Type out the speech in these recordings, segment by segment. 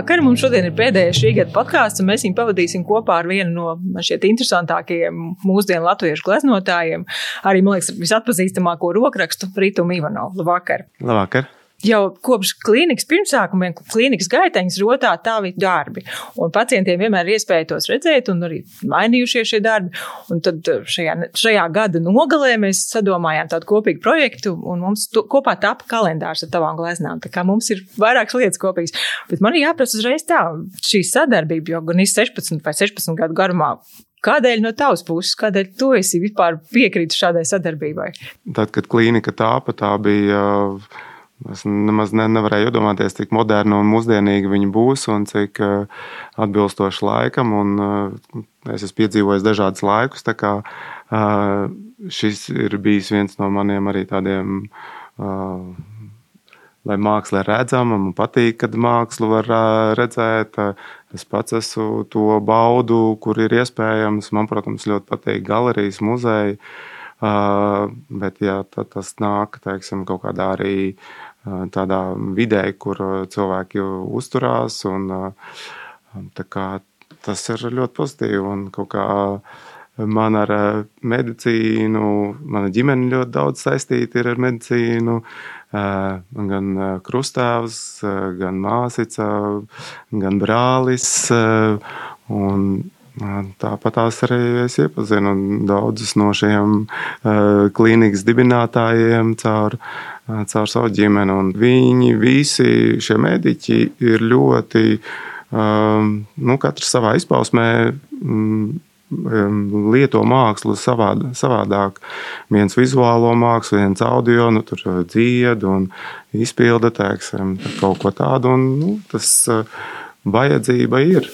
Labvakar! Mums šodien ir pēdējais šī gada podkāsts, un mēs viņu pavadīsim kopā ar vienu no šķiet interesantākajiem mūsdienu latviešu gleznotājiem. Arī, man liekas, visatpazīstamāko rokrakstu Rītumu Ivanovu. Labvakar! Labvakar! Jau kopš klīnikas pirmsākumiem, klīnikas gaiteņas rotā tavi darbi. Un pacientiem vienmēr ir iespēja tos redzēt, un arī mainījušies šie darbi. Un tad eh, šajā, šajā gada nogalē mēs sadomājām tādu kopīgu projektu, un mums to, kopā tapa kalendārs ar tavām gleznām. Tā kā mums ir vairākas lietas kopīgas. Bet man ir jāprasa uzreiz tā, šī sadarbība, jo gan 16 vai 16 gadu garumā Kādēļ no tavas puses, kādēļ tu esi vispār piekrītis šādai sadarbībai? Tad, kad klīnika tāpa, tā bija Es nemaz ne, nevarēju iedomāties, cik moderna un mūsdienīga viņa būs un cik uh, atbilstoša laikam. Un, uh, es esmu piedzīvojis dažādus laikus. Kā, uh, šis ir bijis viens no maniem arī tādiem. Uh, Lai māksla ir redzama, man patīk, kad mākslu var redzēt. Es pats esmu to baudu, kur ir iespējams. Man, protams, ļoti patīk galerijas, muzeja. Uh, bet, ja tas nāk teiksim, kaut kādā arī uh, tādā vidē, kur cilvēki uzturās. Un, kā, tas ir ļoti pozitīvi. Un, kā, man ar medicīnu, mana ģimene ļoti daudz saistīta ar medicīnu. Gan krustāvs, gan māsīca, gan brālis. Un, Tāpat tās arī es iepazinu daudzus no šiem klīnikas dibinātājiem caur, caur savu ģimeni. Un viņi visi šie mediķi ir ļoti, um, nu, katrs savā izpausmē. Um, lieto mākslu savād, savādāk. Viens vizuālo mākslu, viens audio, nu, tur dzied un izpilda teiksim, kaut ko tādu. Un, nu, tas vajadzība ir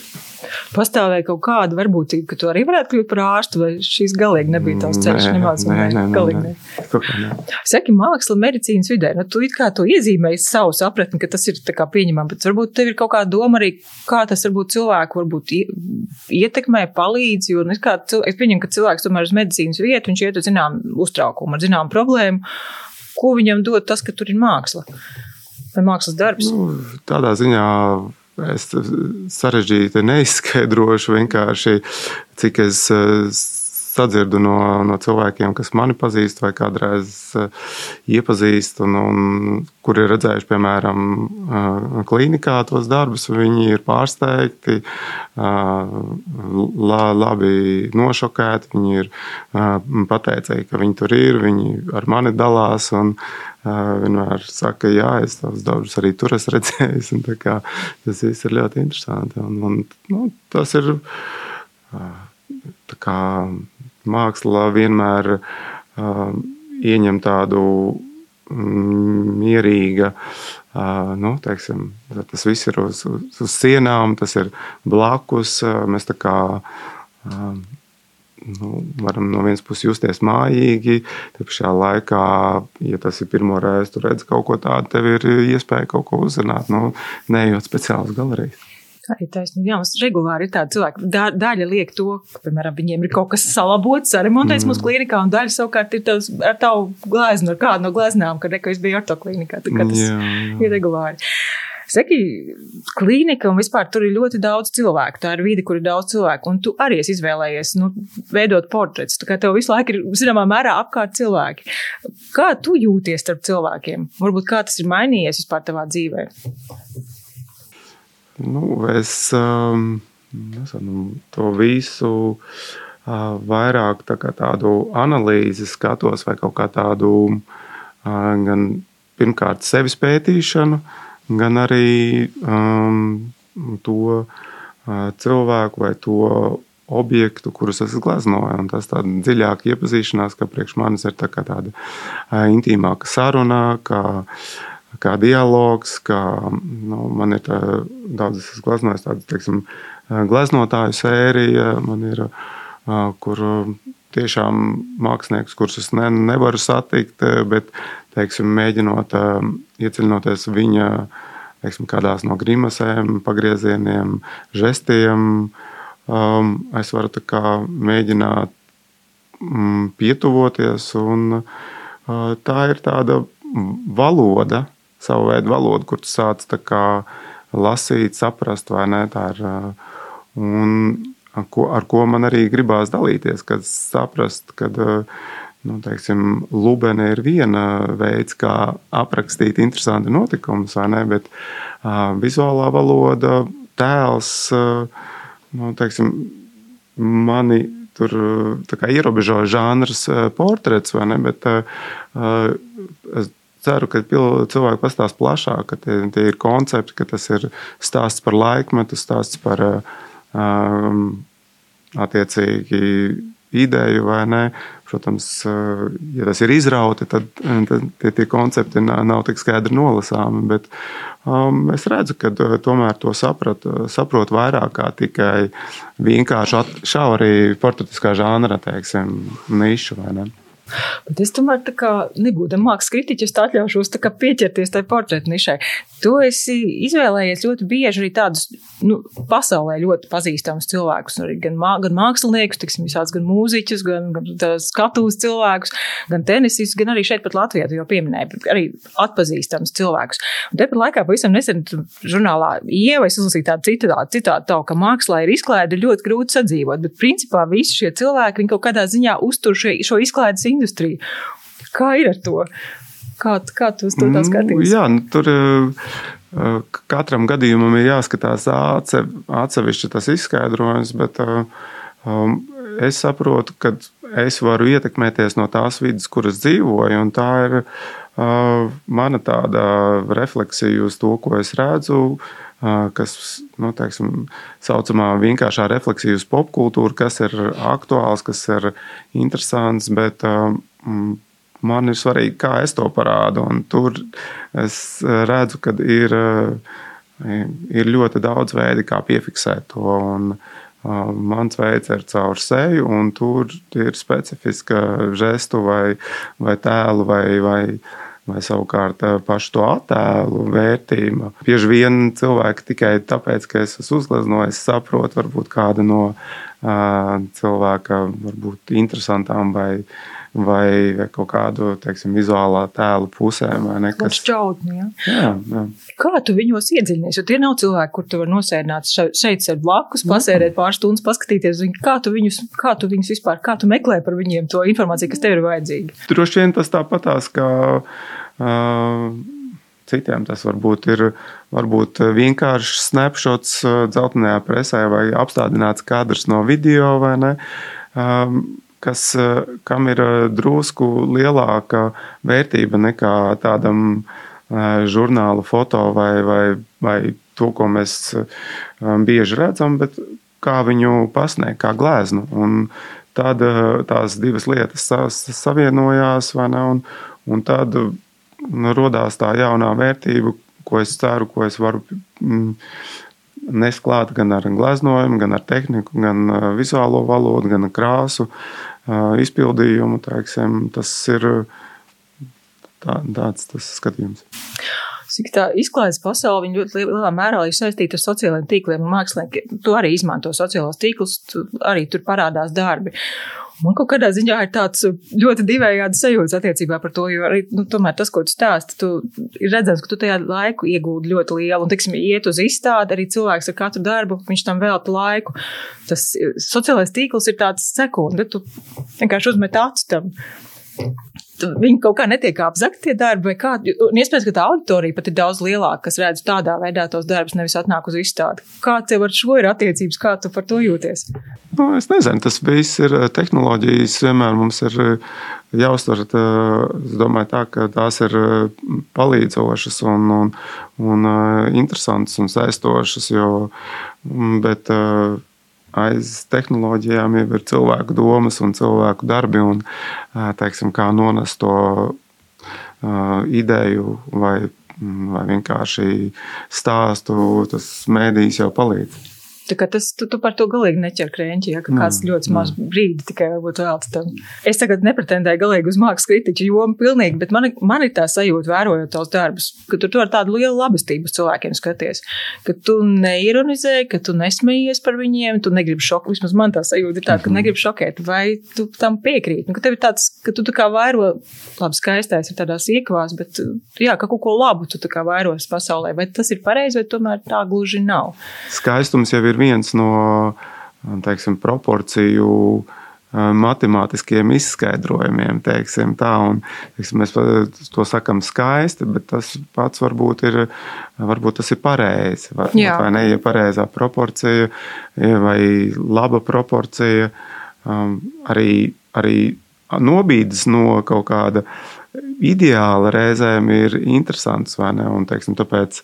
pastāvēja kaut kāda varbūtība, ka tu arī varētu kļūt par ārstu, vai šīs galīgi nebija tavs ceļš? Nē. nē. Saki, māksla medicīnas vidē, nu tu it kā tu iezīmēji savu sapratni, ka tas ir tā kā pieņemam, bet varbūt tev ir kaut kāda doma arī, kā tas varbūt cilvēku varbūt ietekmē, palīdz, jo, nu, kā, es pieņemu, ka cilvēks tomēr uz medicīnas vietu, viņš iet uz zinām uztraukumu, ar zinām problēmu, ko viņam dod tas, ka tur ir māksla vai mākslas darbs? Nu, tādā ziņā Es sarežģīti neizskaidrošu vienkārši, cik es eh, sadzirdu no, no cilvēkiem, kas mani pazīst vai kādreiz uh, iepazīst, un, un kuri ir redzējuši, piemēram, uh, klīnikā tos darbus. Viņi ir pārsteigti, uh, la, labi nošokēti. Viņi ir pateicēji, ka viņi tur ir, viņi ar mani dalās. Un, vienmēr saka, jā, es tavus darbus arī tur esmu redzējis. Tas viss ir ļoti interesanti. Un, un, nu, tas ir kā, māksla vienmēr uh, ieņem tādu mm, mierīga. Uh, nu, teiksim, tas viss ir uz, uz, uz sienām, tas ir blakus. Uh, mēs tā kā uh, nu, varam no vienas puses justies mājīgi. Te pašā laikā, ja tas ir pirmo reizi, tu redz kaut ko tādu, tev ir iespēja kaut ko uzzināt, nu, neejot speciāli uz galeriju. Arī taisnība. Jā, mums regulāri ir tādi cilvēki. Da, daļa liek to, ka, piemēram, viņiem ir kaut kas salabots, saremontēts mm. mūsu klinikā, un daļa savukārt ir tavs, ar tavu gleznu, ar kādu no gleznām, kad es biju ortoklinikā. Tā kā tas jā, jā. ir regulāri. Saki, klīnika un vispār tur ir ļoti daudz cilvēku. Tā ir vide, kur ir daudz cilvēku. Un tu arī esi izvēlējies nu, veidot portretus. Tā kā tev visu laiku ir, zināmā mērā, apkārt cilvēki. Kā tu jūties starp cilvēkiem? Varbūt kā tas ir mainījies vispār tavā dzīvē? Nu, es um, nezinu, to visu uh, vairāk tā tādu analīzi skatos, vai kaut kā tādu uh, gan pirmkārt sevis pētīšanu, gan arī um, to uh, cilvēku vai to objektu, kurus es gleznoju. Tas tāda dziļāka iepazīšanās, ka priekš manis ir tā tāda uh, intīmāka saruna, kā kā dialogs, kā nu, man ir tā, daudz, es esmu gleznojis tādu, teiksim, gleznotāju sēriju, man ir, kur tiešām mākslinieks, kurus es ne, nevaru satikt, bet, teiksim, mēģinot iedziļinoties viņa, teiksim, kādās no grimasēm, pagriezieniem, žestiem, es varu tā kā mēģināt mm, pietuvoties, un tā ir tāda valoda, savu veidu valodu, kur tu sāc lasīt, saprast, vai ne. Tā ir, un ar ko, ar ko man arī gribās dalīties, kad saprast, ka nu, teiksim, Lubene ir viena veids, kā aprakstīt interesanti notikumus, vai ne, bet uh, vizuālā valoda, tēls, uh, nu, teiksim, mani tur ierobežo žanrs portrets, vai ne, bet uh, es ceru, ka cilvēki pastāstīs plašāk, ka tie, tie ir koncepti, ka tas ir stāsts par laikmetu, stāsts par um, attiecīgi ideju vai nē. Protams, ja tas ir izrauti, tad, tad tie, tie koncepti nav, nav tik skaidri nolasāmi. Bet um, es redzu, ka tomēr to saprat, saprot vairāk kā tikai vienkārši šaurī portugāliskā žanra teiksim, nišu. Bet es tomēr nebūtu mākslinieks kritiķis, tā atļaušos tā pieķerties tai portretu nišai. Tu esi izvēlējies ļoti bieži arī tādus nu, pasaulē ļoti pazīstamus cilvēkus, gan, mā, gan māksliniekus, tiksim, visāds, gan mūziķus, gan, gan skatuves cilvēkus, gan tenisistus, gan arī šeit pat Latvijā, jau pieminēji, arī atpazīstamus cilvēkus. Un tepat laikā pavisam nesen žurnālā Ieva es uzlasīju tādu citātu, citātu tavu, ka mākslā ir izklaide ļoti grūti sadzīvot, bet principā visi šie cilvēki, viņi kaut kādā ziņā uztur šo, šo izklaides industriju. Kā ir ar to? Kā, kā tu uz to nu, skaties? Jā, nu, tur uh, katram gadījumam ir jāskatās atsevišķi tas izskaidrojums, bet uh, um, es saprotu, ka es varu ietekmēties no tās vidas, kuras dzīvoju, un tā ir uh, mana tāda refleksija uz to, ko es redzu kas nu, teiksim, saucamā vienkāršā refleksija uz popkultūru, kas ir aktuāls, kas ir interesants, bet man ir svarīgi, kā es to parādu. Un tur es redzu, ka ir, ir ļoti daudz veidu, kā piefiksēt to. Un, uh, Mans veids ir caur seju, un tur ir specifiska žestu vai, vai tēlu vai, vai vai savukārt eh, pašu to attēlu vērtība. Bieži vien cilvēki tikai tāpēc, ka es esmu uzgleznojis, saprot varbūt kādu no uh, cilvēka varbūt interesantām vai vai kaut kādu teiksim, vizuālā tēlu pusēm. Kas šķautni, ja? jā, jā. Kā tu viņos iedziļinies? Jo tie nav cilvēki, kur tu vari nosēdināt šeit, ar blakus, pasērēt pāris stundas, paskatīties, kā tu, viņus, kā tu viņus vispār, kā tu meklē par viņiem to informāciju, kas tev ir vajadzīga. Droši vien tas tāpatās, ka. Uh, Citiem tas varbūt ir varbūt vienkārši snapshots dzeltenajā presē vai apstādināts kadrs no video vai ne. Um, kas, eh, kam ir eh, drusku lielāka vērtība nekā tādam eh, žurnāla foto vai, vai, vai to, ko mēs bieži redzam, bet kā viņu pasniegt, kā gleznu. Un tad tās divas lietas savienojās, ne, un, un tad nu, radās tā jaunā vērtība, ko es ceru, ko es varu mm, nest klāt gan ar gleznojumu, gan ar tehniku, gan vizuālo valodu, gan krāsu izpildījumu. Teiksim, tas ir tā, tāds tas skatījums. Cik tā izklaides pasaule ļoti lielā mērā ir saistīta ar sociālajiem tīkliem un māksliniekiem. Tu arī izmanto sociālos tīklus, tu arī tur parādās darbi. Man kaut kādā ziņā ir tāds ļoti divējāds sajūta attiecībā par to, jo arī nu, tas, ko tu stāsti, tu ir redzams, ka tu tajā laiku iegūti ļoti lielu. Un, teiksim, iet uz izstādi, arī cilvēks ar katru darbu, viņš tam velta laiku. Tas sociālais tīkls ir tāds sekunde, tu vienkārši uzmet acis tam viņi kaut kā netiek apzakti tie darbi, vai kā. Un iespējams, ka tā auditorija pat ir daudz lielāka, kas redz tādā veidā tos darbus, nevis atnāk uz izstādi. Kā tev ar šo ir attiecības, kā tu par to jūties? Nu, es nezinu, tas viss ir eh, tehnoloģijas, vienmēr mums ir eh, jāuztver. Es domāju, tā, ka tās ir eh, palīdzošas un, un, un interesantas un saistošas, jo, mm, bet, aiz tehnoloģijām jau ir cilvēku domas un cilvēku darbi, un teiksim, kā nonest to ideju vai, vai vienkārši stāstu, tas mēdījis jau palīdz. Tas, tu, tu par to galīgi neķer krēķi, ja kāds mm, ļoti maz mm. brīdi tikai varbūt veltīts tam. Es tagad nepretendēju galīgi uz mākslas kritiķu jomu pilnīgi, bet man, man ir tā sajūta, vērojot tos darbus, ka tu, tu ar tādu lielu labestību cilvēkiem skaties, ka tu neironizē, ka tu nesmējies par viņiem, tu negribi šokēt. Vismaz man tā sajūta ir tāda, ka mm -hmm. negribi šokēt, vai tu tam piekrīti. Nu, ka tev ir tāds, ka tu tā kā vairo, labi, skaistais ir tādās iekvās, bet jā, ka kaut ko labu tu tā kā vairos pasaulē. Vai tas ir pareizi, vai tomēr tā gluži nav? Skaistums jau ir viens no teiksim, proporciju matemātiskiem izskaidrojumiem, teiksim tā, un teiksim, mēs to sakām skaisti, bet tas pats varbūt ir, varbūt tas ir pareizi, vai, vai ne, ja pareizā proporcija vai laba proporcija, arī, arī nobīdes no kaut kāda ideāla reizēm ir interesants, vai ne, un teiksim, tāpēc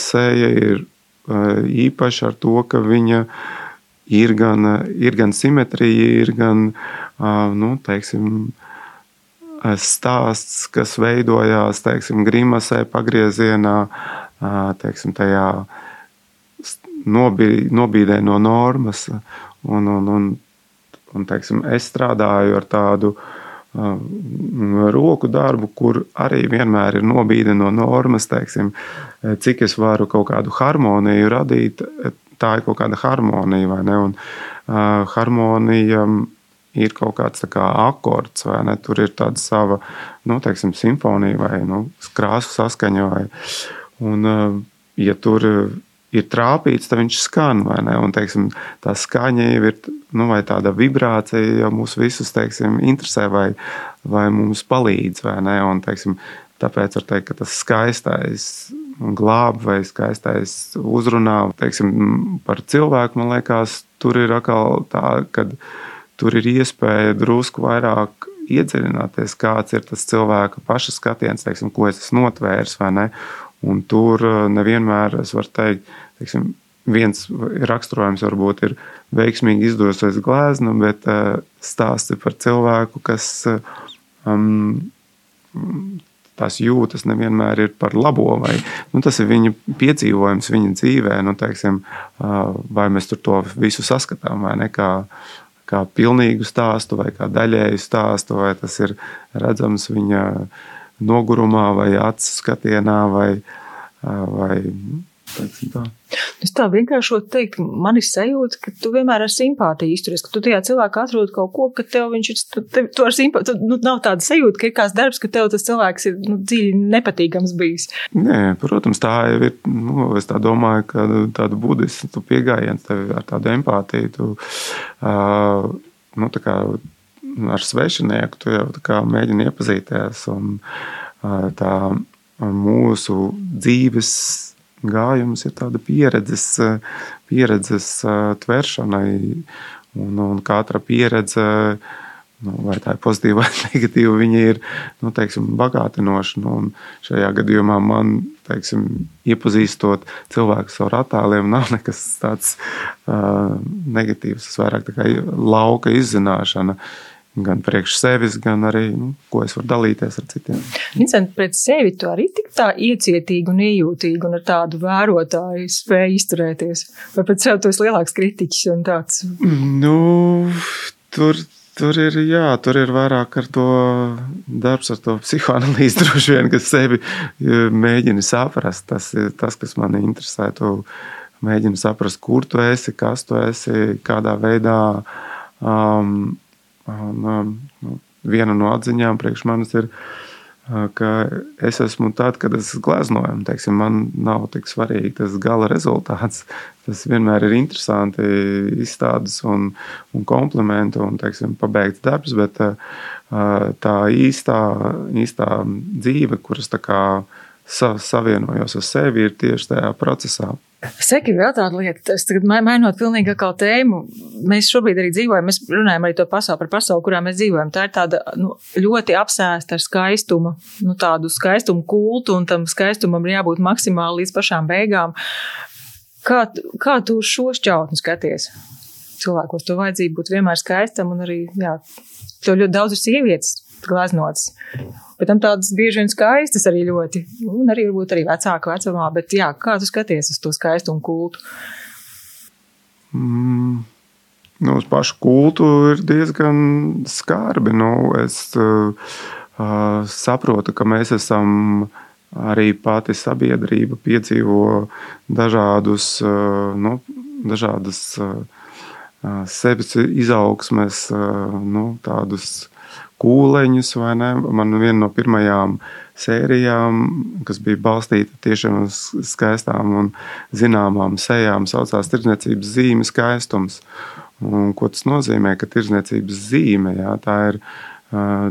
sēja ir īpaši ar to, ka viņa ir gan, ir gan simetrija, ir gan nu, teiksim, stāsts, kas veidojās teiksim, grimasē, pagriezienā, teiksim, tajā nobīdē no normas. Un, un, un, un, teiksim, es strādāju ar tādu roku darbu, kur arī vienmēr ir nobīde no normas, teiksim, cik es varu kaut kādu harmoniju radīt, tā ir kaut kāda harmonija, vai ne? Un, uh, harmonija ir kaut kāds kā akords, vai ne? Tur ir tāda sava, nu, teiksim, simfonija vai nu, krāsu saskaņa. Vai, un, uh, ja tur ir trāpīts, tad viņš skan? Un, teiksim, tā skaņa jau ir, nu, tāda vibrācija jau mūs visus, teiksim, interesē vai, vai mums palīdz, vai ne? Un, teiksim, tāpēc var teikt, ka tas skaistais glāb vai skaistais uzrunā. Teiksim, par cilvēku man liekas, tur ir atkal tā, ka tur ir iespēja drusku vairāk iedziļināties, kāds ir tas cilvēka paša skatiens, teiksim, ko es esmu notvērs vai ne. Un tur uh, nevienmēr es varu teikt, teiksim, viens raksturojums varbūt ir veiksmīgi izdosies glezna, bet uh, stāsti par cilvēku, kas um, tās jūtas nevienmēr ir par labo, vai nu, tas ir viņa piedzīvojums viņa dzīvē. Nu, teiksim, vai mēs tur to visu saskatām, vai ne? Kā, kā pilnīgu stāstu, vai kā daļēju stāstu, vai tas ir redzams viņa nogurumā, vai acu skatienā, vai, vai Tā. Es tā vienkārši teiktu, man ir sajūta, ka tu vienmēr ar simpātiju izturies, ka tu tajā cilvēkā atrod kaut ko, ka tev viņš ir, tev, tu ar simpātiju, nu, nav tāda sajūta, ka ir kāds darbs, ka tev tas cilvēks ir, nu, dziļi nepatīkams bijis. Nē, protams, tā jau ir, nu, es tā domāju, ka tādu budistu tu piegājiens tev ar tādu empātiju, tu, uh, nu, tā kā ar svešinieku tu jau mēģini iepazīties un uh, tā mūsu dzīves gājums ir tāda pieredzes, pieredzes tvēršanai, un, un katra pieredze, nu, vai tā ir pozitīva vai negatīva, viņa ir nu, teiksim, bagātinoša. Nu, šajā gadījumā man, teiksim, iepazīstot cilvēku ar attēliem, nav nekas tāds uh, negatīvs. Tas vairāk kā lauka izzināšana. Uh, gan priekš sevis, gan arī, nu, ko es varu dalīties ar citiem. Vincent, pret sevi tu arī tik tā iecietīgi un iejūtīgi un ar tādu vērotāju spēju izturēties? Vai pret sevi tu esi lielāks kritiķis un tāds? Nu, tur, tur ir, jā, tur ir vairāk ar to darbs, ar to psihoanalīzi droši vien, kas sevi mēģina saprast. Tas ir tas, kas mani interesē. Tu mēģini saprast, kur tu esi, kas tu esi, kādā veidā um, Un, um, nu, viena no atziņām priekš manis ir, uh, ka es esmu tāds, kad es gleznoju. Teiksim, man nav tik svarīgi tas gala rezultāts. Tas vienmēr ir interesanti izstādes un, un komplimenti un teiksim, pabeigts darbs, bet uh, tā īstā, īstā dzīve, kuras tā kā savienojos ar sevi, ir tieši tajā procesā. Seki vēl tāda lieta, es tagad mainot pilnīgi atkal tēmu. Mēs šobrīd arī dzīvojam, mēs runājam arī to pasauli par pasauli, kurā mēs dzīvojam. Tā ir tāda nu, ļoti apsēsta ar skaistumu, nu, tādu skaistumu kultu, un tam skaistumam ir jābūt maksimāli līdz pašām beigām. Kā, kā tu uz šo šķautni skaties? Cilvēkos to vajadzību būt vienmēr skaistam, un arī, jā, to ļoti daudz ir sievietes glaznotas. Bet tam tādas bieži vien skaistas arī ļoti, un arī varbūt arī vecāka vecumā, bet jā, kā tu skaties uz to skaistumu kultu? mm, nu, uz pašu kultu ir diezgan skarbi. Nu, es uh, saprotu, ka mēs esam arī pati sabiedrība piedzīvo dažādus, uh, nu, dažādas uh, sevis izaugsmes, nu, tādus kūleņus, vai ne? Man viena no pirmajām sērijām, kas bija balstīta tieši uz skaistām un zināmām sejām, saucās Tirdzniecības zīme skaistums. Un, ko tas nozīmē? Ka tirdzniecības zīme jā, tā ir,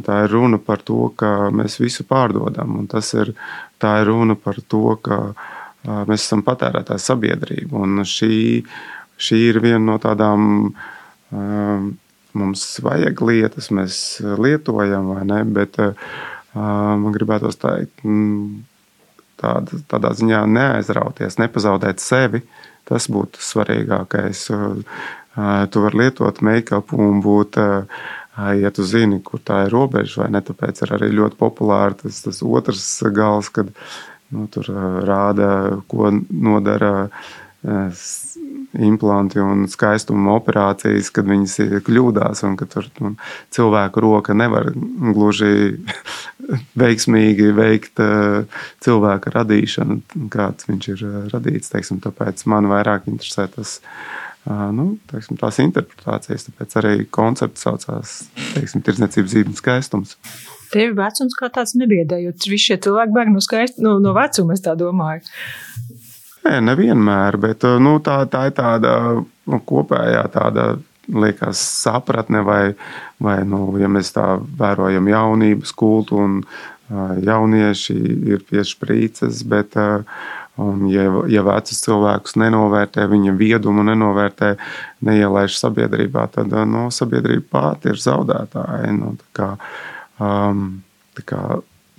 tā ir runa par to, ka mēs visu pārdodam. Ir, tā ir runa par to, ka mēs esam patērētāja sabiedrība. Šī, šī ir viena no tādām mums vajag lietas, mēs lietojam, vai ne? Bet man gribētos teikt, tāda, tādā ziņā neaizrauties, nepazaudēt sevi. Tas būtu svarīgākais. Tu vari lietot make-up un būt, ja tu zini, kur tā ir robeža, vai ne. Tāpēc ir arī ļoti populāri tas, tas otrs gals, kad nu, tur rāda, ko nodara implanti un skaistuma operācijas, kad viņas kļūdās un ka tur nu, cilvēku roka nevar gluži veiksmīgi veikt cilvēka radīšanu, kāds viņš ir radīts. Teiksim, tāpēc man vairāk interesē tas nu, teiksim, tās interpretācijas. Tāpēc arī koncepts saucās tirdzniecības zīmes skaistums. Tev vecums kā tāds nebiedē, jo visi šie cilvēki bēg no, skaist, no, no vecuma, es tā domāju. Nē, nevienmēr, bet nu, tā, tā ir tāda nu, kopējā tāda. Liekas, sapratne, vai, vai nu, ja mēs tā vērojam jaunības kultu, un uh, jaunieši ir pie sprīces, bet uh, Un, ja, ja vecus cilvēkus nenovērtē, viņa viedumu nenovērtē, neielaiž sabiedrībā, tad no, sabiedrība pati ir zaudētāja. Nu, kā, um, kā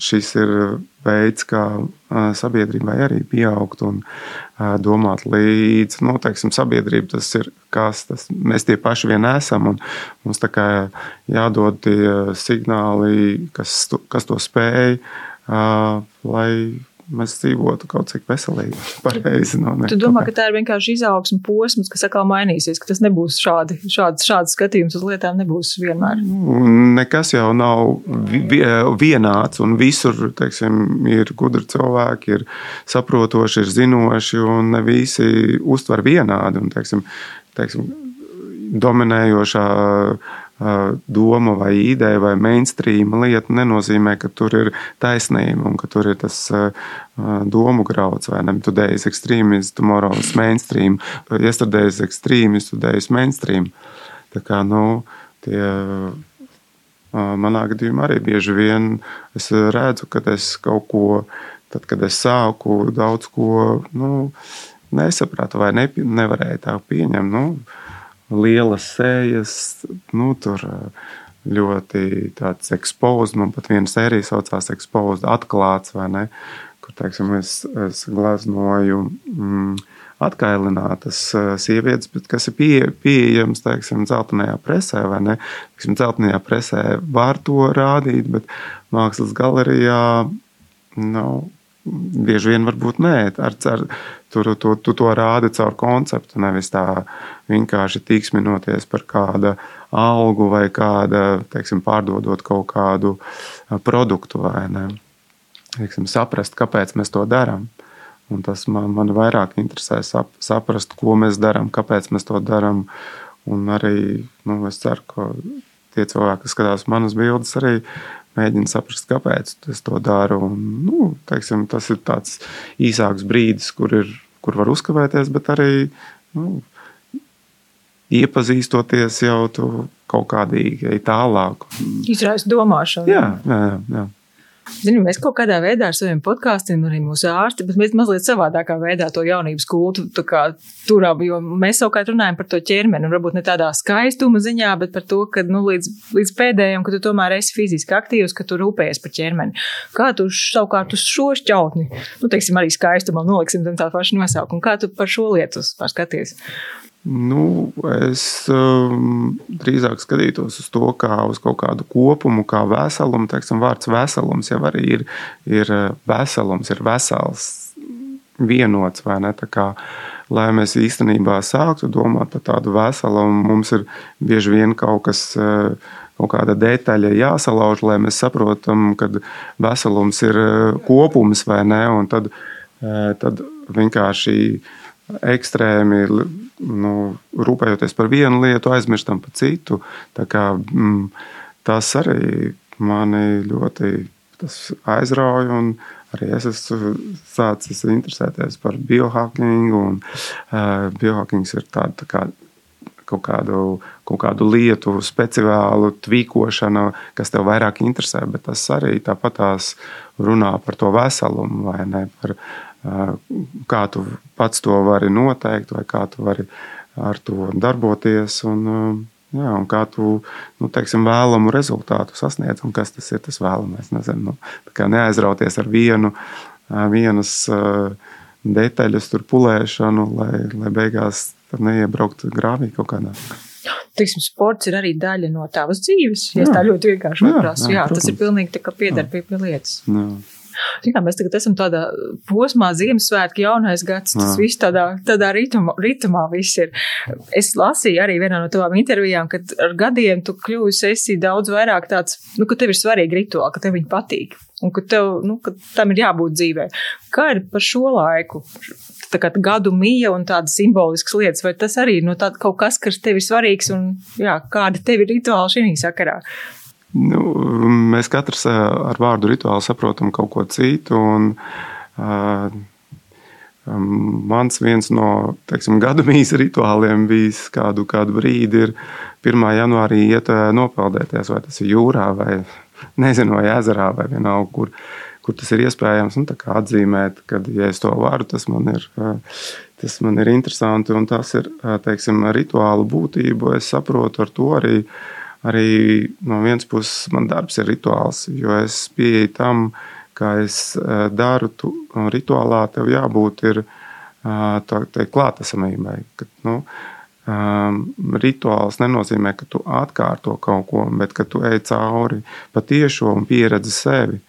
šis ir veids, kā sabiedrībai arī pieaugt un domāt līdzi. Nu, teiksim, sabiedrība tas ir kas, tas mēs tie paši vien esam. Mums tā kā jādod tie signāli, kas, kas to spēj, lai mēs dzīvotu kaut cik veselīgi. Pareizi, no tu domā, ka tā ir vienkārši izaugsme posms, kas atkal mainīsies, ka tas nebūs šādi, šāds, šāds skatījums uz lietām nebūs vienmēr? Nekas jau nav vienāds un visur, teiksim, ir gudri cilvēki, ir saprotoši, ir zinoši un ne visi uztver vienādi. Un, teiksim, teiksim, dominējošā doma vai ideja vai mainstream lieta nenozīmē, ka tur ir taisnība un ka tur ir tas domu grauds vai ne. Today is extreme is tomorrow is mainstream. Yesterday is extreme is today is mainstream. Tā kā, nu, tie, manā gadījumā arī bieži vien es redzu, ka es kaut ko, tad, kad es sāku daudz ko, nu, nesapratu vai ne, nevarēju tā pieņemt. Nu, lielas sējas, nu, tur ļoti tāds ekspozīts. Man pat viena sērija saucās ekspozīts, atklāts vai ne. Kur, teiksim, es, es gleznoju mm, atkailinātas sievietes, kas ir pie, pieejams, teiksim, dzeltenajā presē vai ne. Teiksim, dzeltenajā presē var to rādīt, bet mākslas galerijā nav. Bieži vien varbūt nē, ar, ar, tur tu, tu to rādi caur konceptu, nevis tā vienkārši tiksminoties par kādu algu vai kāda, teiksim, pārdodot kaut kādu produktu vai ne. Teiksim, saprast, kāpēc mēs to darām. Un tas man, man vairāk interesē sap, saprast, ko mēs darām, kāpēc mēs to darām. Un arī nu, es ceru, ka tie cilvēki, kas skatās manas bildes, arī mēģina saprast, kāpēc es to daru. Un, nu, teiksim, tas ir tāds īsāks brīdis, kur, ir, kur var uzkavēties, bet arī nu, iepazīstoties jau tu kaut kādīgi tālāk. Izraisa domāšanu. Jā, jā, jā. Zini, mēs kaut kādā veidā ar saviem podkāstiem, arī mūsu ārsti, bet mēs mazliet savādākā veidā to jaunības kultu turām, jo mēs savukārt runājam par to ķermeni, un varbūt ne tādā skaistuma ziņā, bet par to, ka nu, līdz, līdz pēdējiem, ka tu tomēr esi fiziski aktīvs, ka tu rūpējies par ķermeni. Kā tu savukārt uz šo šķautni, nu, teiksim, arī skaistumam noliksim tam tā pašu nosaukumu, kā tu par šo lietu skaties? Nu, es um, drīzāk skatītos uz to kā uz kaut kādu kopumu, kā veselumu. Teiksim, vārds veselums jau arī ir, ir uh, veselums, ir vesels, vienots. Kā, lai mēs īstenībā sāktu domāt par tādu veselu, mums ir bieži vien kaut kas. Kaut kāda detaļa jāsalauž, lai mēs saprotam, ka veselums ir kopums vai nē. Tad, tad vienkārši ekstrēmi nu, rūpējoties par vienu lietu, aizmirstam par citu. Kā, mm, tas arī mani ļoti aizrauja. Arī es esmu sācis interesēties par biohackingu. Un, uh, biohackings ir tāda tā kā kaut kādu, kaut kādu lietu, speciālu tvīkošanu, kas tev vairāk interesē, bet tas arī tāpat tās runā par to veselumu, vai ne? Par, uh, kā tu pats to vari noteikt, vai kā tu vari ar to darboties. Un, Jā, un kā tu nu, teiksim, vēlamu rezultātu sasniedz, un kas tas ir tas vēlamais. Nezinu, nu, neaizrauties ar vienu, vienas detaļas pulēšanu, lai, lai beigās neiebrauktu grāvī kaut kādā. Teiksim, sports ir arī daļa no tavas dzīves. Ja jā, tā ļoti vienkārši jā, tas ir pilnīgi tā kā pieder pie, pie lietas. Jā. Jā, mēs tagad esam tādā posmā, Ziemassvētku jaunais gads, tas viss tādā, tādā ritumā, ritumā viss ir. Es lasīju arī vienā no tavām intervijām, ka ar gadiem tu kļūsi esi daudz vairāk tāds, nu, ka tev ir svarīgi rituāli, ka tev viņi patīk. Un ka, tev, nu, ka tam ir jābūt dzīvē. Kā ir par šo laiku? Tā kā gadu mija un tādas simboliskas lietas, vai tas arī ir no tāda kaut kas, kas tev ir svarīgs un jā, kāda tev ir rituāli šī sakarā? Nu, mēs katrs ar vārdu rituāli saprotam kaut ko citu. Un, uh, mans viens no teiksim, gada mīsa rituāliem bijis kādu, kādu brīdi, ir 1. janvārī iet nopeldēties, vai tas ir jūrā, vai nezinu, vai ezerā, vai vienalga, kur, kur tas ir iespējams. Un, atzīmēt, ka, ja es to varu, tas man ir. Tas man ir interesanti, un tas ir teiksim, rituāla būtība. Es saprotu ar to arī arī no vienas puses man darbs ir rituāls, jo es pieeju tam, kā es e, daru, tu, rituālā tev jābūt ir tā klātesamībai. Ka, nu, um, rituāls nenozīmē, ka tu atkārto kaut ko, bet ka tu ej cauri patiešo un pieredzi sevi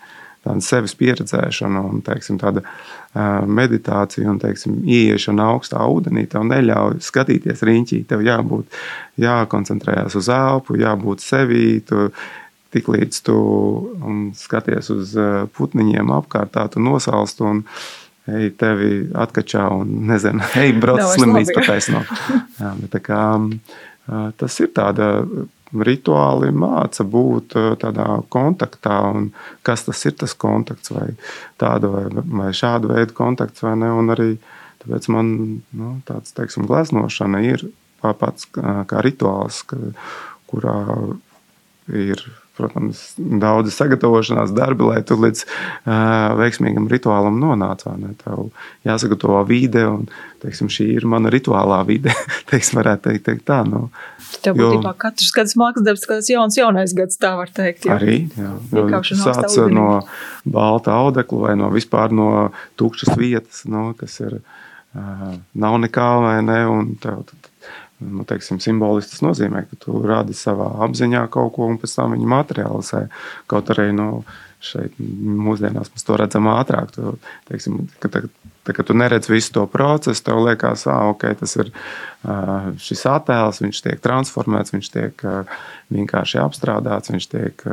tāda sevis pieredzēšana un teiksim, tāda meditācija un teiksim, ieiešana augstā ūdenī tev neļauj skatīties riņķī. Tev jābūt, jākoncentrējas uz elpu, jābūt sevī. Tu, Tik līdz tu skaties uz putniņiem apkārt, tā tu nosalst un ej, tevi atkačā un nezinu, ej, brauc slimnīcā pataisno. Jā, bet tā kā tas ir tāda rituāli māca būt eh, tādā kontaktā, un kas tas ir tas kontakts, vai tāda vai, vai šāda veida kontakts, vai ne. Un arī tāpēc man nu, tāds, teiksim, gleznošana ir pats kā rituāls, ka, kurā ir protams, daudz sagatavošanās darbi, lai tu līdz uh, veiksmīgam rituālam nonāc. Tev jāsagatavo vide, un teiksim, šī ir mana rituālā vide. teiksim, varētu teikt, teikt tā. Nu, Tev būtībā katrs gads mākslas darbs, kāds jauns, jaunais gads, tā var teikt. Jā. Arī, jā. Sāc no balta audekla vai no vispār no tukšas vietas, no, kas ir, uh, nav nekā vai ne, un tev tad nu, teiksim, simboliski tas nozīmē, ka tu rādi savā apziņā kaut ko un pēc tam viņi materializē. Kaut arī nu, šeit mūsdienās mēs to redzam ātrāk. Tu, teiksim, ka, tā, tā, kad tu neredz visu to procesu, tev liekas, ka okay, tas ir šis attēls, viņš tiek transformēts, viņš tiek vienkārši apstrādāts, viņš tiek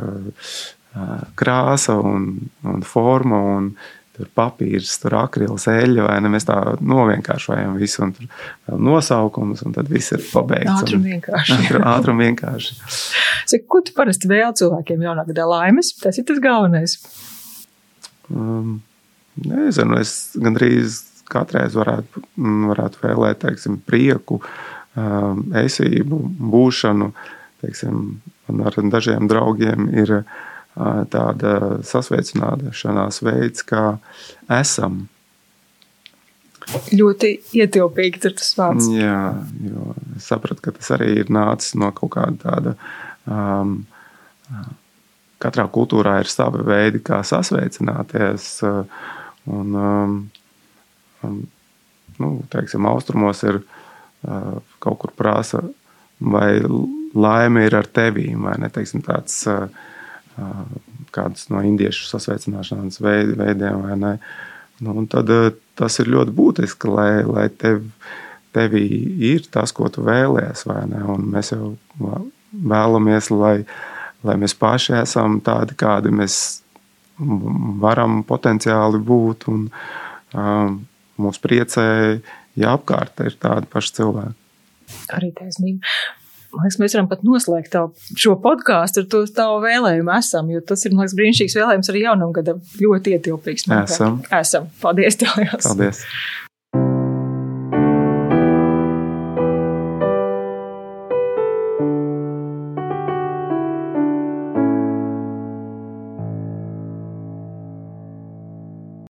krāsa un, un forma. Un, tur papīrs, tur akrils, eļļa, vai ne? Mēs tā novienkāršojam visu, un tur vēl nosaukums, un tad viss ir pabeigts. Ātri un vienkārši. Ātri un vienkārši. Saka, ko tu parasti vēl cilvēkiem jaunā gadā laimes? Tas ir tas galvenais. Um, nezinu, es gandrīz katreiz varētu, varētu vēlēt, teiksim, prieku, um, esību, būšanu, teiksim, man ar dažiem draugiem ir uh, tāda sasveicināšanās veids, kā esam. Ļoti ietilpīgi tur tas vārds. Jā, jo es sapratu, ka tas arī ir nācis no kaut kāda tāda. Um, katrā kultūrā ir savi veidi, kā sasveicināties. Un, um, nu, teiksim, austrumos ir uh, kaut kur prasa, vai laime ir ar tevi, vai ne teiksim, tāds. Uh, kādus no indiešu sasveicināšanas veidiem. Nu, tad, tas ir ļoti būtiski, lai, lai tev, tevī ir tas, ko tu vēlējies. Mēs jau vēlamies, lai, lai mēs paši esam tādi, kādi mēs varam potenciāli būt. Un, um, mūs priecē, ja apkārt ir tādi paši cilvēki. Arī taisnība. Liekas, mēs varam pat noslēgt tavu, šo podkāstu ar to tavu vēlējumu. Esam, jo tas ir liekas, brīnišķīgs vēlējums arī jaunam gadam. Ļoti ietilpīgs. Esam. Esam. Paldies, tev! Paldies!